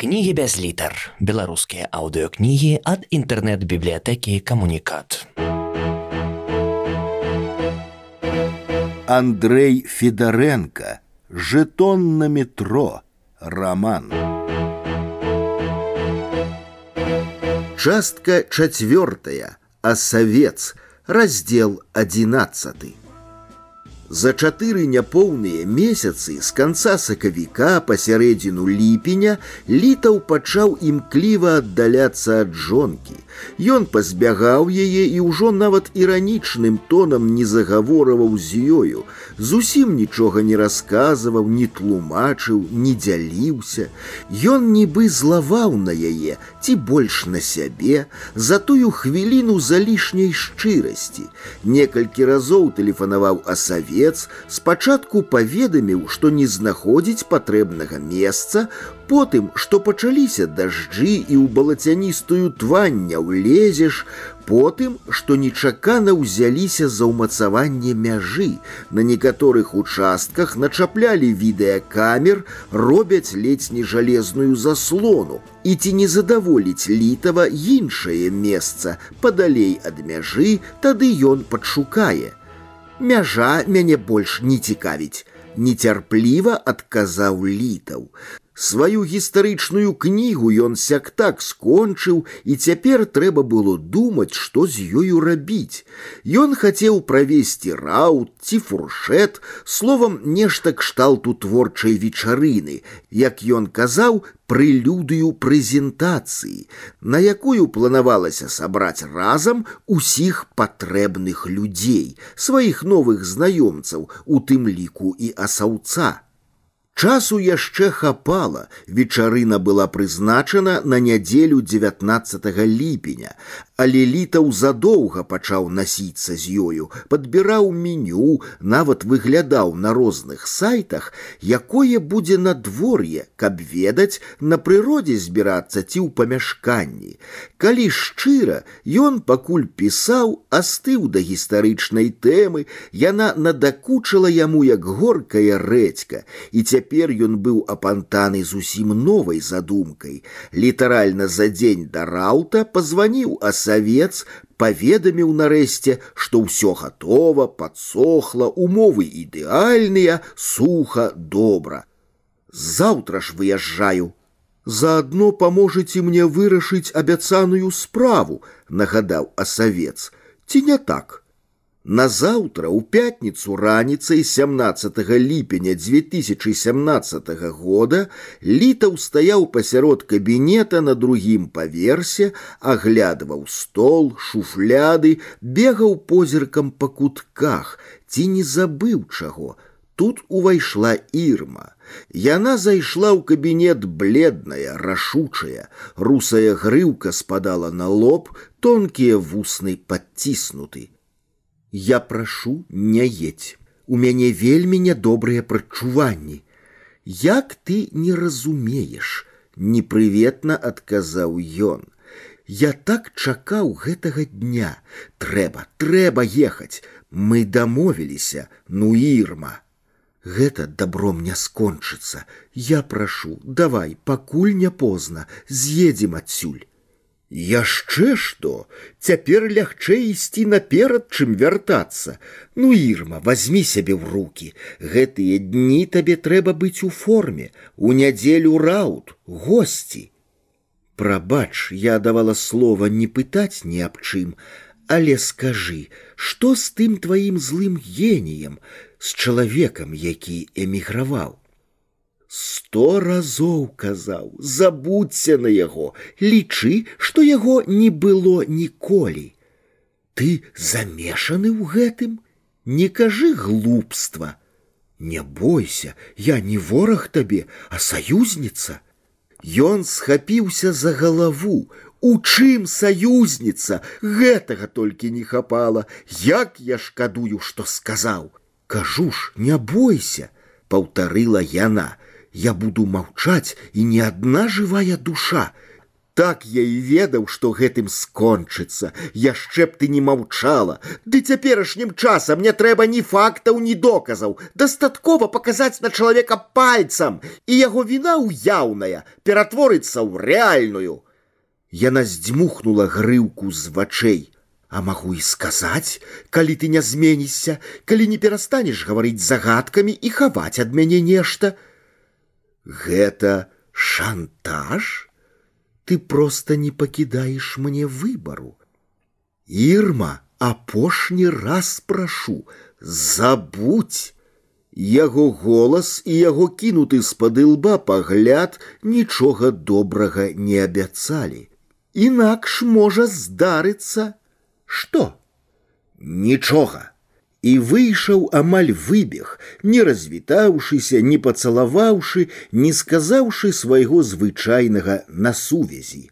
Кнігі без літар. Беларускія аўдыёкнігі ад інтэрнэт-бібліятэкі камунікат. Андрей Федоренко. Жетон на метро. Роман. Частка четвертая. Осовец. Раздел одиннадцатый. За чатыры няпоўныя месяцы з канца сакавіка па сярэдзіну ліпеня літаў пачаў імкліва аддаляцца ад жонкі. Ён пазбягаў яе і ўжо нават іранічным тонам не загаворываў з ёю, зусім нічога не расказваў, не тлумачыў, не дзяліўся. Ён нібы злаваў на яе, ці больш на сябе, за тую хвіліну за лішняй шчырасці. Некалькі разоў тэлефанаваў асаве кравец спачатку паведаміў, што не знаходзіць патрэбнага месца, потым, што пачаліся дажджы і ў балацяністую твання ўлезеш, потым, што нечакана ўзяліся за ўмацаванне мяжы. На некаторых участках начаплялі відэакамер, робяць ледзь не жалезную заслону. І ці не задаволіць літава іншае месца, падалей ад мяжы, тады ён падшукае мяжа мяне больш не цікавіць нецярпліва адказаў літаў Сваю гістарычную кнігу ён сяк так скончыў, і цяпер трэба было думаць, што з ёю рабіць. Ён хацеў правесці раут ці фуршет, словам нешта кшталту творчай вечарыны, як ён казаў, прэлюдыю прэзентацыі, на якую планавалася сабраць разам усіх патрэбных людзей, сваіх новых знаёмцаў, у тым ліку і асаўца. Часу яшчэ хапала, вечарына была прызначана на нядзелю 19 ліпеня, але літаў задоўга пачаў насіцца з ёю, падбіраў меню, нават выглядаў на розных сайтах, якое будзе надвор'е, каб ведаць на прыродзе збірацца ці ў памяшканні. Калі шчыра, ён пакуль пісаў, астыў да гістарычнай тэмы, яна надакучыла яму як горкая рэдзька, і цяпер ён быў апантаны зусім новай задумкай. Літаральна за дзень да раута пазваніў аса савец паведаміў нарэшце, што ўсё гатова, падсохла, умовы ідэальныя, суха, добра. Заўтра ж выязджаю. Заадно паможаце мне вырашыць абяцаную справу, нагадаў асавец. Ці не так? Назаўтра у пятніцу раніцай 17 ліпеня 2017 года літаў стаяў пасярод кабінета на другім паверсе, аглядваў стол, шуфляды, бегаў позіркам па кутках, ці не забыў чаго. Тут увайшла ірма. Яна зайшла ў кабінет бледная, рашучая, русая грыўка спадала на лоб, тонкія вусны падціснуты. Я прашу не едь. У мяне вельмі нядобрыя прачуванні. Як ты не разумееш, непрыветна адказаў ён. Я так чакаў гэтага дня. Трэба, трэба ехаць. Мы дамовіліся, ну ірма. Гэта добром не скончыцца. Я прашу, давай, пакуль не позна, з'едзем адсюль. Яшчэ што, цяпер лягчэй ісці наперад, чым вяртацца. Ну, ірма, возьми сябе ў руки. Гэтыя дні табе трэба быць у форме, у нядзелю раут, госці. Прабач, я давала слова не пытаць ні аб чым, але скажы, што з тым тваім злым геніем, з чалавекам, які эміграваў? сто разоў казаў забудься на яго лічы што яго не было ніколі ты замешаны ў гэтым не кажы глупства не бойся я не вораг табе а саюзніца Ён схапіўся за галаву у чым саюзніца гэтага толькі не хапала як я шкадую што сказаў кажу ж не бойся паўтарыла яна я буду маўчаць і не адна жывая душа Так я і ведаў, што гэтым скончыцца. Яшчэ б ты не маўчала. Ды цяперашнім часам не трэба ні фактаў, ні доказаў. Дастаткова паказаць на чалавека пальцам, і яго віна ўяўная ператворыцца ў рэальную. Яна здзьмухнула грыўку з вачэй. А магу і сказаць, калі ты не зменішся, калі не перастанеш гаварыць загадкамі і хаваць ад мяне нешта. Гэта шантаж? ты просто не пакідаеш мне выбару. Ірма, апошні раз прашу, забудь. Яго голас і яго кінуты з-пад лба пагляд нічога добрага не абяцалі. Інакш можа здарыцца, што? Нічога і выйшаў амаль выбег, не развітаўшыся, не пацалаваўшы, не сказаўшы свайго звычайнага на сувязі.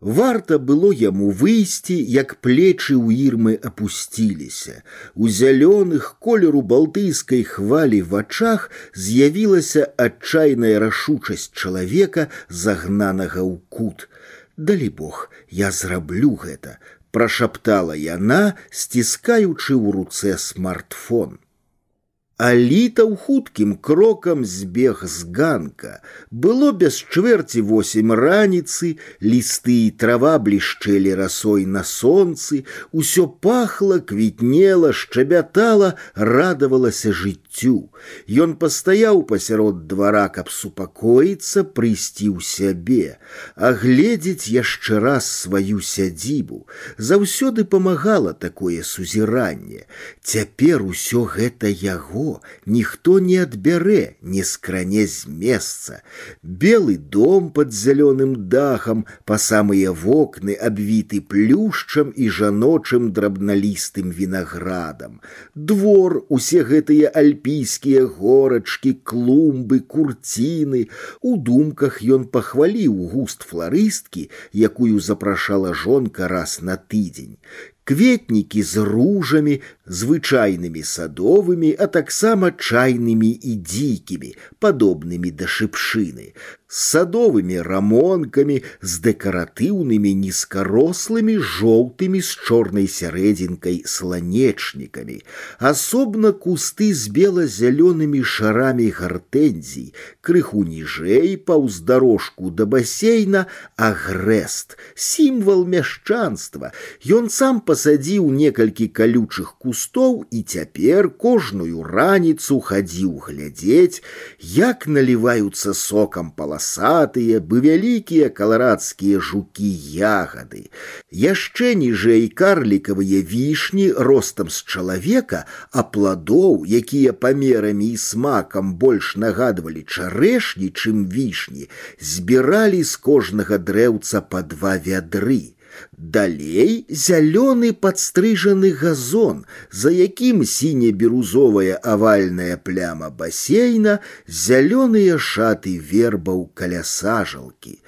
Варта было яму выйсці, як плечы ў ірмы апусціліся. У зялёных колеру балтыйскай хвалі вачах з'явілася адчайная рашучасць чалавека, загнанага ў кут. Далі Бог, я зраблю гэта, прошаптала яна, сціскаючы ў руцэ смартфон. Аліта ў хуткім крокам збег з ганка. Было без чвэрці восем раніцы, лісты і трава блішчэлі расой на сонцы, усё пахла, квітнела, шчабятала, радавалася жыццю. Ён пастаяў пасярод двара, каб супакоіцца, прыйсці ў сябе, агледзець яшчэ раз сваю сядзібу. Заўсёды памагала такое сузіранне. Цяпер усё гэта яго ніхто не адбярэ, не скране з месца. Белы дом под зялёным дахам, па самыя вокны абвіты плюшчам і жаночым драбналістым вінаградам. Двор, усе гэтыя альпійскія горачкі, клумбы, курціны. У думках ён пахваліў густ фларысткі, якую запрашала жонка раз на тыдзень кветнікі з ружамі, звычайнымі садовымі, а таксама чайнымі і дзікімі, падобнымі да шыпшыны з садовымі рамонкамі, з дэкаратыўнымі нізкарослымі жоўтымі з чорнай сярэдзінкай сланечнікамі, асобна кусты з бела-зялёнымі шарамі гартэнзій, крыху ніжэй паўз дарожку да басейна агрэст, сімвал мяшчанства. Ён сам пасадзіў некалькі калючых кустоў і цяпер кожную раніцу хадзіў глядзець, як наліваюцца сокам паласа паласатыя бы вялікія каларадскія жукі ягады. Яшчэ ніжэй карлікавыя вішні ростам з чалавека, а пладоў, якія памерамі і смакам больш нагадвалі чарэшні, чым вішні, збіралі з кожнага дрэўца па два вядры. Далей зялёны падстрыжаны газон, за якім сіне-бірузовая авальная пляма басейна, зялёныя шаты вербаў каля сажалкі.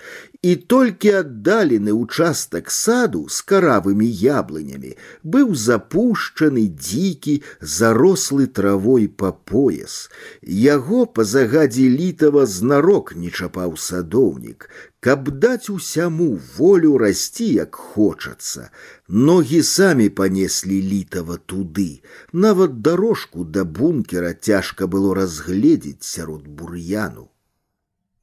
І толькі аддалены ўчастак саду з каравымі яблынямі быў запушчаны дзікі, зарослы травой па пояс. Яго па загадзе літава знарок не чапаў садоўнік, каб даць усяму волю расці як хочацца. Ногі самі панеслі літава туды. Нават дарожку да бункера цяжка было разгледзець сярод бур'яну.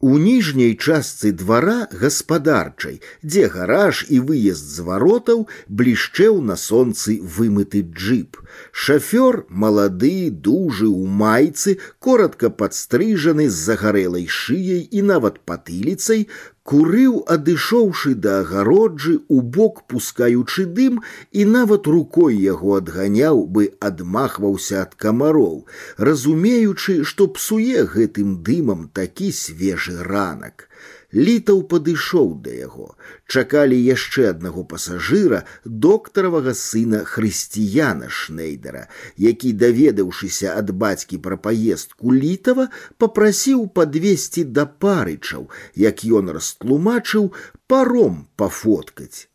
У ніжняй частцы двара гаспадарчай, дзе гараж і выезд з варотаў блішчэў на сонцы вымыты джип. Шафёр малады, дужы ў майцы, коротко падстрыжаны з загарэлай шыяй і нават патыліцай, курыў, адышоўшы да агароджы у бок пускаючы дым і нават рукой яго адганяў бы адмахваўся ад камароў, разумеючы, што псуе гэтым дымам такі свежы ранак. Літаў падышоў да яго. Чакалі яшчэ аднаго пасажыра, доктаравага сына хрысціяна Шнейдера, які, даведаўшыся ад бацькі пра паездку літава, папрасіў падвесці да парычаў, як ён растлумачыў паром пафоткаць.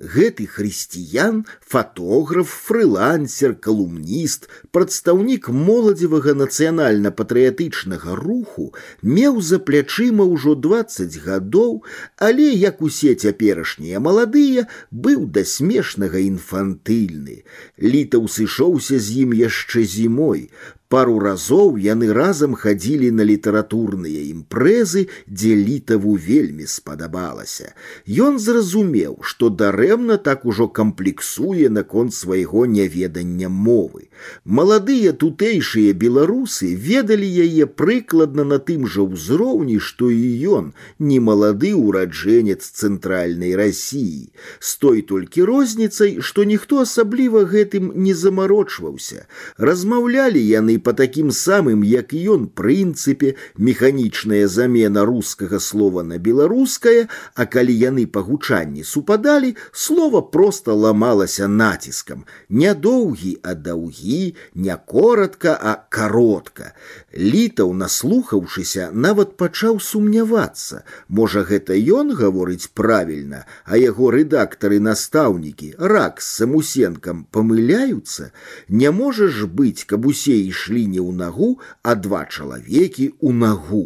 Гэты хрысціян, фатограф, фрылансер, калумніст, прадстаўнік моладзевага нацыянальна-патрыятычнага руху меў за плячыма ўжо 20 гадоў, але як усе цяперашнія маладыя быў да смешнага інфантыльны. Літаў сышоўся з ім яшчэ зімой, Пару разоў яны разам хадзілі на літаратурныя імпрэзы, дзе літаву вельмі спадабалася. Ён зразумеў, што дарэмна так ужо камплексуе наконт свайго няведання мовы. Маладыя тутэйшыя беларусы ведалі яе прыкладна на тым жа ўзроўні, што і ён, не малады ўраджэнец цэнтральнай рассіі. З той толькі розніцай, што ніхто асабліва гэтым не замарочваўся. Размаўлялі яны по таким самым, як ён прынцыпе механічная замена рускага слова на беларускае, а калі яны па гучанні супадалі, слова просто ламалася націскам, не доўгі, а даўгі, не коротка, а каротка. Літаў, наслухаўшыся, нават пачаў сумнявацца. Можа, гэта ён гаворыць правільна, а яго рэдактары настаўнікі рак з самусенкам памыляюцца, не можа ж быць, каб усе ішлі ішлі не ў нагу, а два чалавекі ў нагу.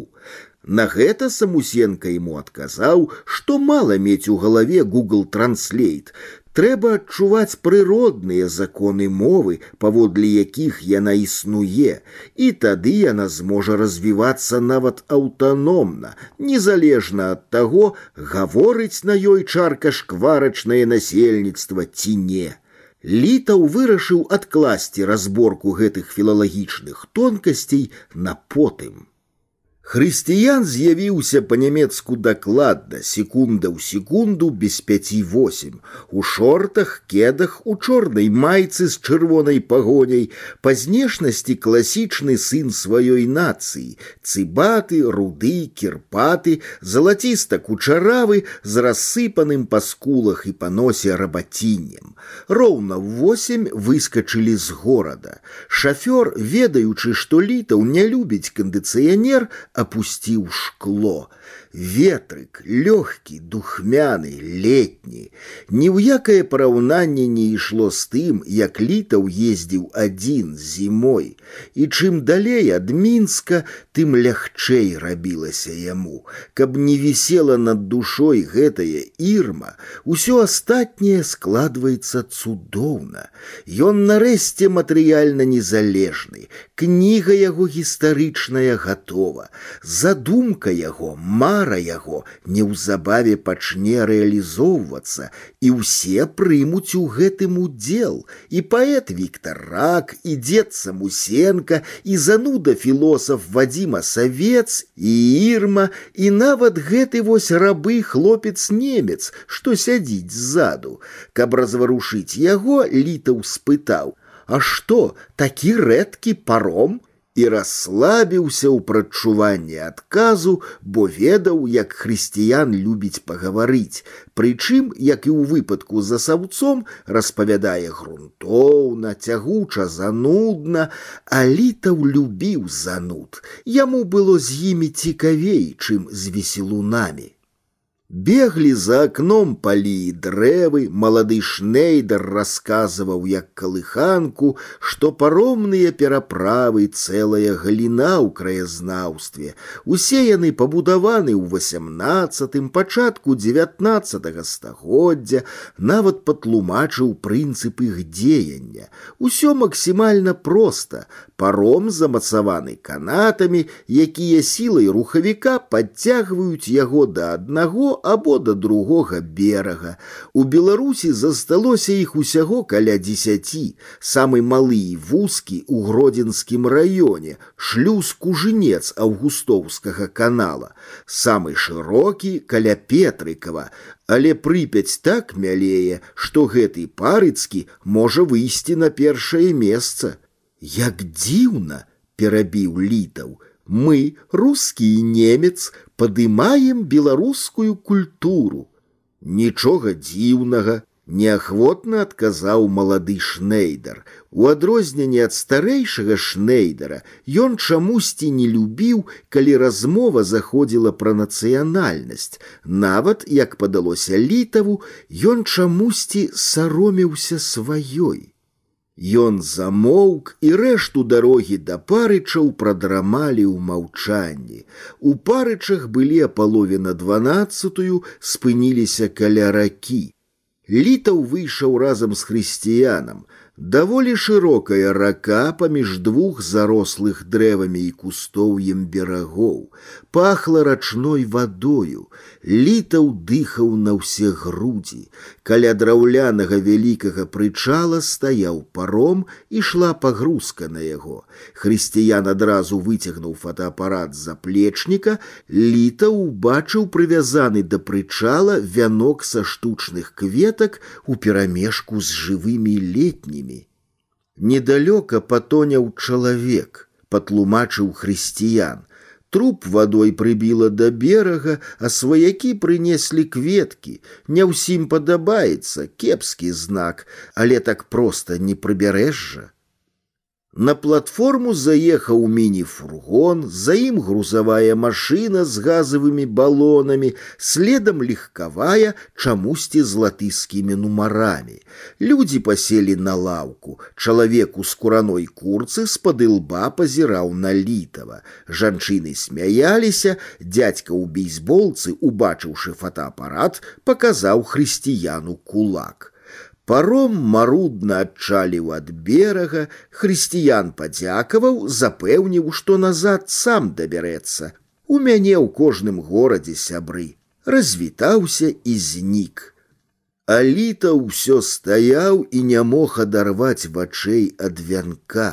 На гэта самусенка ему адказаў, што мала мець у галаве Google Translate. Трэба адчуваць прыродныя законы мовы, паводле якіх яна існуе, і тады яна зможа развівацца нават аўтаномна, незалежна ад таго, гаворыць на ёй чарка шкварачнае насельніцтва ці не. Літаў вырашыў адкласці разборку гэтых філалагічных тонкасцей на потым. Хрысціян з'явіўся па-нямецку дакладна, секунда ў секунду без пяці восем. У шортах, кедах, у чорнай майцы з чырвонай пагоняй, па знешнасці класічны сын сваёй нацыі, цыбаты, руды, кірпаты, залаціста кучаравы з рассыпаным па скулах і па носе рабаціннем. Роўна в восемь выскачылі з горада. Шафёр, ведаючы, што літаў не любіць кандыцыянер, опустил шкло. Ветрык, лёгкі, духмяны, летні. Ні ў якае параўнанне не ішло з тым, як літаў ездзіў адзін зімой. І чым далей ад мінска, тым лягчэй рабілася яму. Каб не вісела над душой гэтая ірма, усё астатняе складваецца цудоўна. Ён нарэшце матэрыяльна незалежны. Кніга яго гістарычная гатова. Задумка яго мара мара яго неўзабаве пачне рэалізоўвацца і ўсе прымуць у гэтым удзел і паэт Віктор рак і дзед самусенко і зануда філосаф вадзіма савец і ірма і нават гэты вось рабы хлопец немец што сядзіць ззаду каб разварушыць яго літаў спытаў А што такі рэдкі паром і расслабіўся ў прадчуванні адказу, бо ведаў, як хрысціян любіць пагаварыць, прычым, як і ў выпадку за саўцом распавядае грунтоўна, цягуча занудна, а літаў любіў зануд. Яму было з імі цікавей, чым з веселунамі. Беглі за акном палі і дрэвы, малады шнейдар расказваў як калыханку, што паромныя пераправы цэлая галіна ў краязнаўстве. Усе яны пабудаваны ў восемнадцатым пачатку 19 стагоддзя, нават патлумачыў прынцып іх дзеяння. Усё максімальна проста. Паром замацаваны канатамі, якія сілай рухавіка падцягваюць яго да аднаго або да другога берага. У Беларусі засталося іх усяго каля дзесяці, самы малы і вузкі ў гродзенскім раёне, шлюз кужынец аўгустоўскага канала, самы шырокі каля Петрыкава, але прыпяць так мялее, што гэты парыцкі можа выйсці на першае месца. Як дзіўна, перабіў літаў, мы, рускі і немец, падымаем беларускую культуру. Нічога дзіўнага, неахвотна адказаў малады шнейдар. У адрозненне ад старэйшага шнейдара ён чамусьці не любіў, калі размова заходзіла пра нацыянальнасць. Нават, як падалося літаву, ён чамусьці саромеўся сваёй. Ён замоўк і рэшту дарогі да парычаў прадрамалі ў маўчанні. У парычах былі апаловена дванаццатую, спыніліся каля ракі. Літаў выйшаў разам з хрысціянам. Даволі шырокая рака паміж двух зарослых дрэвамі і кустоўем берагоў, пахла рачной вадою, літаў дыхаў на ўсе грудзі. Каля драўлянага вялікага прычала стаяў паром і шла пагрузка на яго. Хрысціян адразу выцягнуў фотоапарат з заплечніка, літаў убачыў прывязаны да прычала вянок са штучных кветак у перамешку з жывымі летнімі Недалёка патоняў чалавек, патлумачыў хрысціян. Труп вадой прыбіла да берага, а сваякі прынеслі кветкі. Не ўсім падабаецца кепскі знак, але так проста не прыбярэжжа. На платформу заехаў міні-фургон, за ім грузавая машына з газавымі балонамі, следам легкавая, чамусьці з латыскімі нумарамі. Людзі паселі на лаўку. Чалавек у скураной курцы з-пад лба пазіраў на літава. Жанчыны смяяліся, дядька ў бейсболцы, убачыўшы фотоапарат, паказаў хрысціяну кулак. Паром марудна адчаліў ад берага, хрысціян падзякаваў, запэўніў, што назад сам дабярэцца. У мяне ў кожным горадзе сябры. Развітаўся і знік. Аліта ўсё стаяў і не мог адарваць вачэй ад вянка.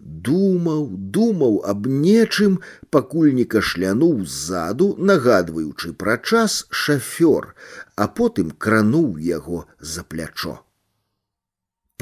Думаў, думаў аб нечым, пакуль не кашлянуў ззаду, нагадваючы пра час шафёр, а потым крануў яго за плячо.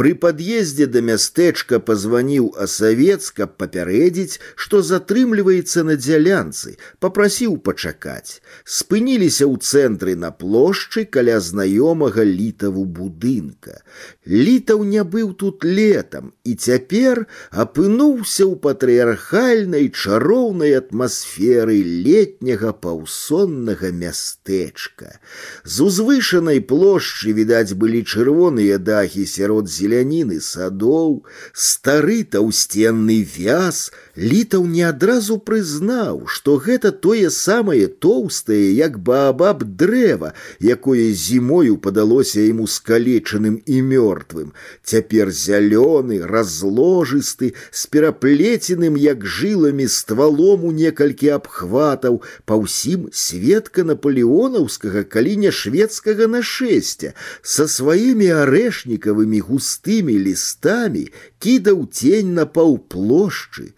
При пад'ездзе да мястэчка пазваніў асавец, каб папярэдзіць, што затрымліваецца на дзялянцы, попрасіў пачакаць. Спыніліся ў цэнтры на плошчы каля знаёмага літаву будынка. Літаў не быў тут летам і цяпер апынуўся ў патрыархальнай чароўнай атмасферы летняга паўсоннага мястэчка. З узвышанай плошчы відаць былі чырвоныя дахі сярод зі зеляніны садоў, стары таўсценны вяз, літаў не адразу прызнаў, што гэта тое самае тоўстае, як баабаб дрэва, якое зімою падалося яму скалечаным і мёртвым. Цяпер зялёны, разложысты, з пераплеценым, як жыламі ствалом у некалькі абхватаў, па ўсім светка наполеонаўскага каліня шведскага нашэсця, са сваімі арэшнікавымі густымі лістамі кідаў тень на паўплошчы.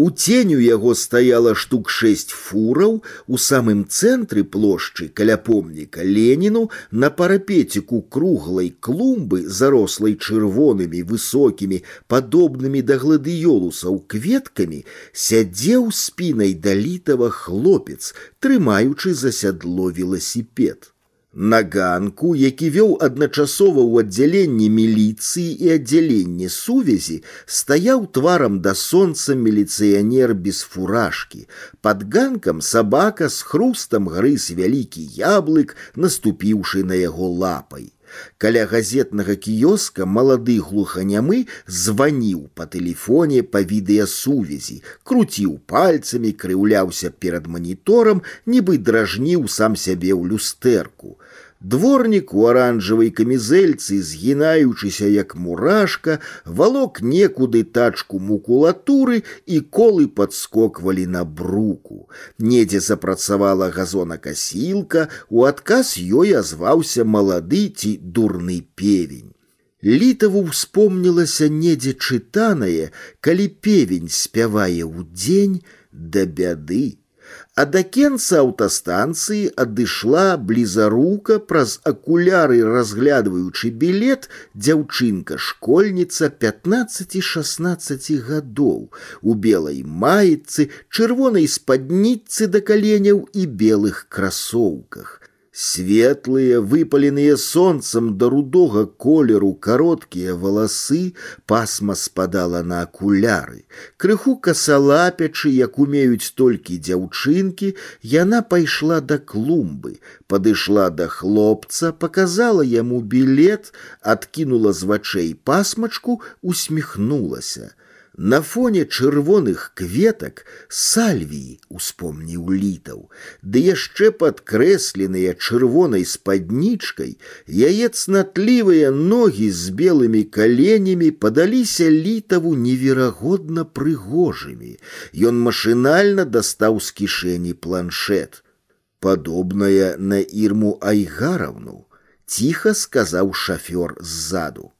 У ценю яго стаяла штук шесть фураў у самым цэнтры плошчы каля помніка Леніну на парапеціку круглай клумбы, зарослай чырвонымі высокімі, падобнымі да гладыёлусаў кветкамі, сядзеў спінай далітава хлопец, трымаючы за сядло веласіпед. На ганку, які вёў адначасова ў аддзяленні міліцыі і аддзяленні сувязі, стаяў тварам да сонца міліцыянер без фуражкі. Пад ганкам сабака з хрустам грыз вялікі яблык, наступіўшы на яго лапай. Каля газетнага кіёска малады глуханямы званіў па тэлефоне па відэасувязі, круціў пальцамі, крыўляўся перад маніторам, нібы дражніў сам сябе ў люстэрку. Дворнік у аранжавай камізэльцы, згінаючыся як мурашка, валок некуды тачку мукулатуры і колы падскоквалі на бруку. Недзе запрацавала газонакасілка, у адказ ёй азваўся малады ці дурны певень. Літаву ўспомнілася недзе чытанае, калі певень спявае ў дзень да бяды а да кенца аўтастанцыі адышла блізарука праз акуляры разглядваючы білет дзяўчынка школьніца 15-16 гадоў у белай маіцы чырвонай спадніцы да каленяў і белых красоўках Светлыя, выпаленыя сонцам да рудога колеру кароткія валасы пасма спадала на акуляры. Крыху касалапячы, як умеюць толькі дзяўчынкі, яна пайшла да клумбы, падышла да хлопца, показала яму білет, адкінула з вачэй пасмачку, усміхнулася. На фоне чырвоных кветак сальвіі успомніў літаў, ды яшчэ падкрэсленыя чырвонай спаднічкай, яе цнатлівыя ногі з белымі каленямі падаліся літаву неверагодна прыгожымі. Ён машынальна дастаў з кішэні планшет. Падобная на ірму айгараўну, ціха сказаў шафёр ззаду.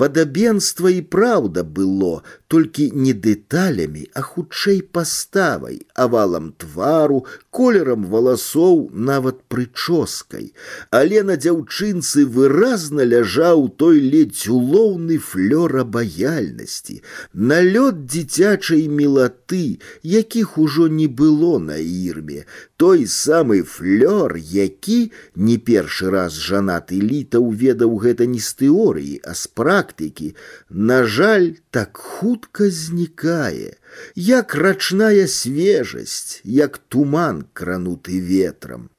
Падабенства і праўда было толькі не дэталямі, а хутчэй паставай, авалам твару, колерам валасоў, нават прычоскай. Але на дзяўчынцы выразна ляжаў той ледзь улоўны флёр абаяльнасці, налёт дзіцячай мілаты, якіх ужо не было на ірме, той самы флёр, які не першы раз жанаты літа уведаў гэта не з тэорыі, а з практыкі, на жаль, так хутка знікае, як рачная свежасць, як туман крануты ветрам.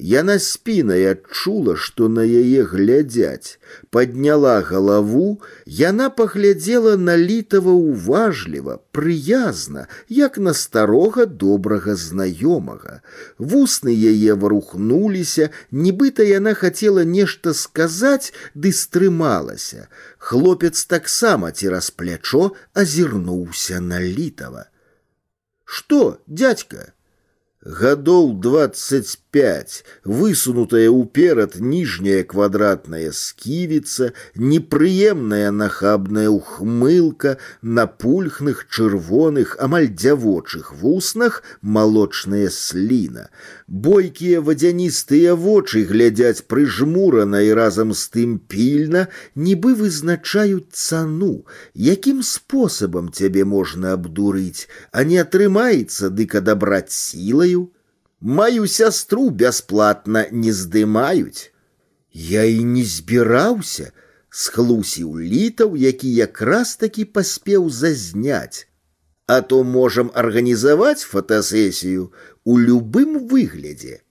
Яна спінай адчула, што на яе глядзяць, падняла галаву, яна паглядзела на літава уважліва, прыязна, як на старога добрага знаёмага. Вусны яе варухнуліся, нібыта яна хацела нешта сказаць, ды стрымалася. Хлопец таксама цераз плячо азірнуўся на літава. Што, дядька? Гадоў двадцать пять, высунутая ўперад ніжняя квадратная сківіца, непрыемная нахабная ухмылка, на пульхных чырвоных, амаль дзявочых вуснах малочная сліна. Бойкія вадзяністыя вочы глядзяць прыжмурана і разам з тым пільна, нібы вызначаюць цану, якім спосабам цябе можна абдурыць, а не атрымаецца дык адабраць сілаю маю сястру бясплатна не здымаюць. Я і не збіраўся, схлусіў літаў, які якраз такі паспеў зазняць. А то можам арганізаваць фотасесію у любым выглядзе.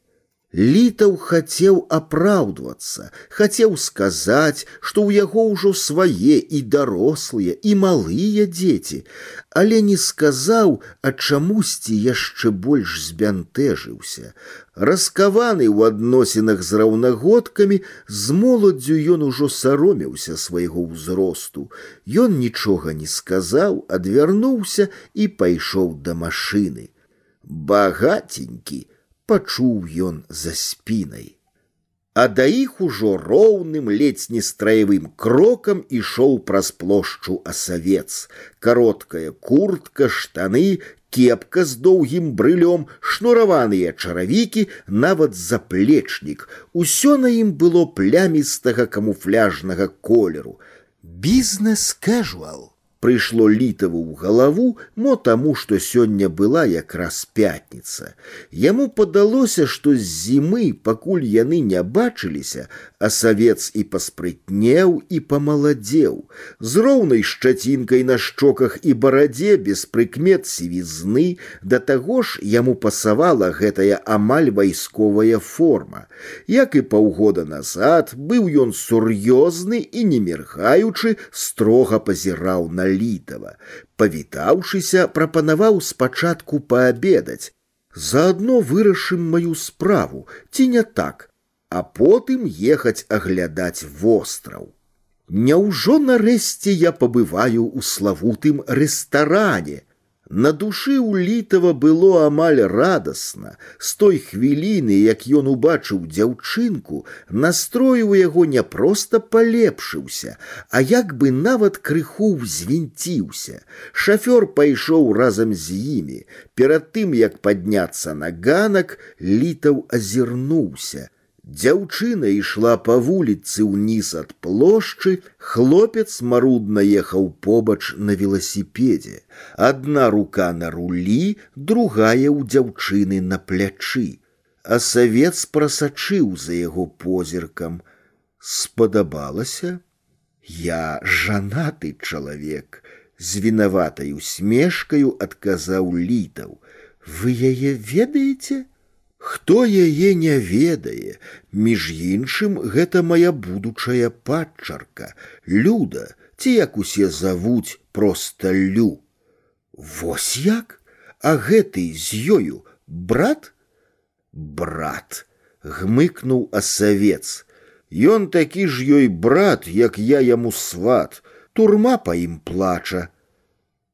Літаў хацеў апраўдвацца, хацеў сказаць, што ў яго ўжо свае і дарослыя і малыя дзеці, але не сказаў, а чамусьці яшчэ больш збянтэжыўся. Раскаваны ў адносінах з раўнагодкамі, з моладдзю ён ужо саромеўся свайго ўзросту. Ён нічога не сказаў, адвярнуўся і пайшоў да машыны. Багатенькі, пачуў ён за спінай. А да іх ужо роўным ледзь не страявым крокам ішоў праз плошчу асавец, кароткая куртка, штаны, кепка з доўгім брылём, шнураваныя чаравікі, нават заплечнік. Усё на ім было плямістага камуфляжнага колеру. Бізнес кэжуал прыйшло літаву ў галаву мо таму што сёння была якраз пятніца яму падалося што з зімы пакуль яны не бачыліся а савец і паспрытнеў і памаладзеў з роўнай шчацінкай на шчоках і барадзе без прыкмет сівізны да таго ж яму пасавала гэтая амаль вайсковая форма як і паўгода назад быў ён сур'ёзны і не міргаючы строга пазіраў на літава. Павітаўшыся, прапанаваў спачатку паабедаць. Заадно вырашым маю справу, ці не так, а потым ехаць аглядаць востраў. Няўжо нарэшце я пабываю ў славутым рэстаране, на душы ў літава было амаль радасна. З той хвіліны, як ён убачыў дзяўчынку, настрой у яго не проста палепшыўся, а як бы нават крыху взвінціўся. Шафёр пайшоў разам з імі. Перад тым, як падняцца на ганак, літаў азірнуўся. Дзяўчына ішла па вуліцы ўніз ад плошчы, хлопец марудна ехаў побач на веласіпедзе. Адна рука на рулі, другая ў дзяўчыны на плячы. а савец прасачыў за яго позіркам. Спадабалася, я жанаты чалавек, з вінаватай усмешкаю адказаў літаў. Вы яе ведаеце? Хто яе не ведае, між іншым гэта моя будучая падчарка, люда, ці як усе завуць проста лю. Вось як, а гэты з ёю брат? брат гмыкнуў асавец Ён такі ж ёй брат як я яму сват турма па ім плача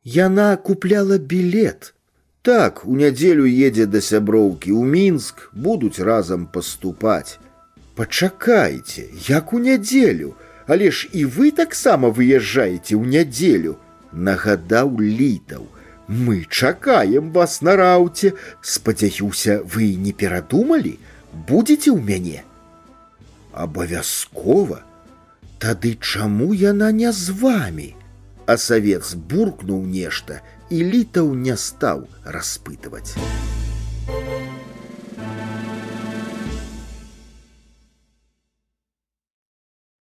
Яна купляла білет так у нядзелю едзе да сяброўкі ў мінск будуць разам паступаць пачакайце як у нядзелю але ж і вы таксама выязджаеце ў нядзелю нагадаў літаў мы чакаем вас на рауце. Спадзяюся, вы не перадумалі, будете ў мяне. Абавязкова. Тады чаму яна не з вами? А савец буркнуў нешта, і літаў не стаў распытваць.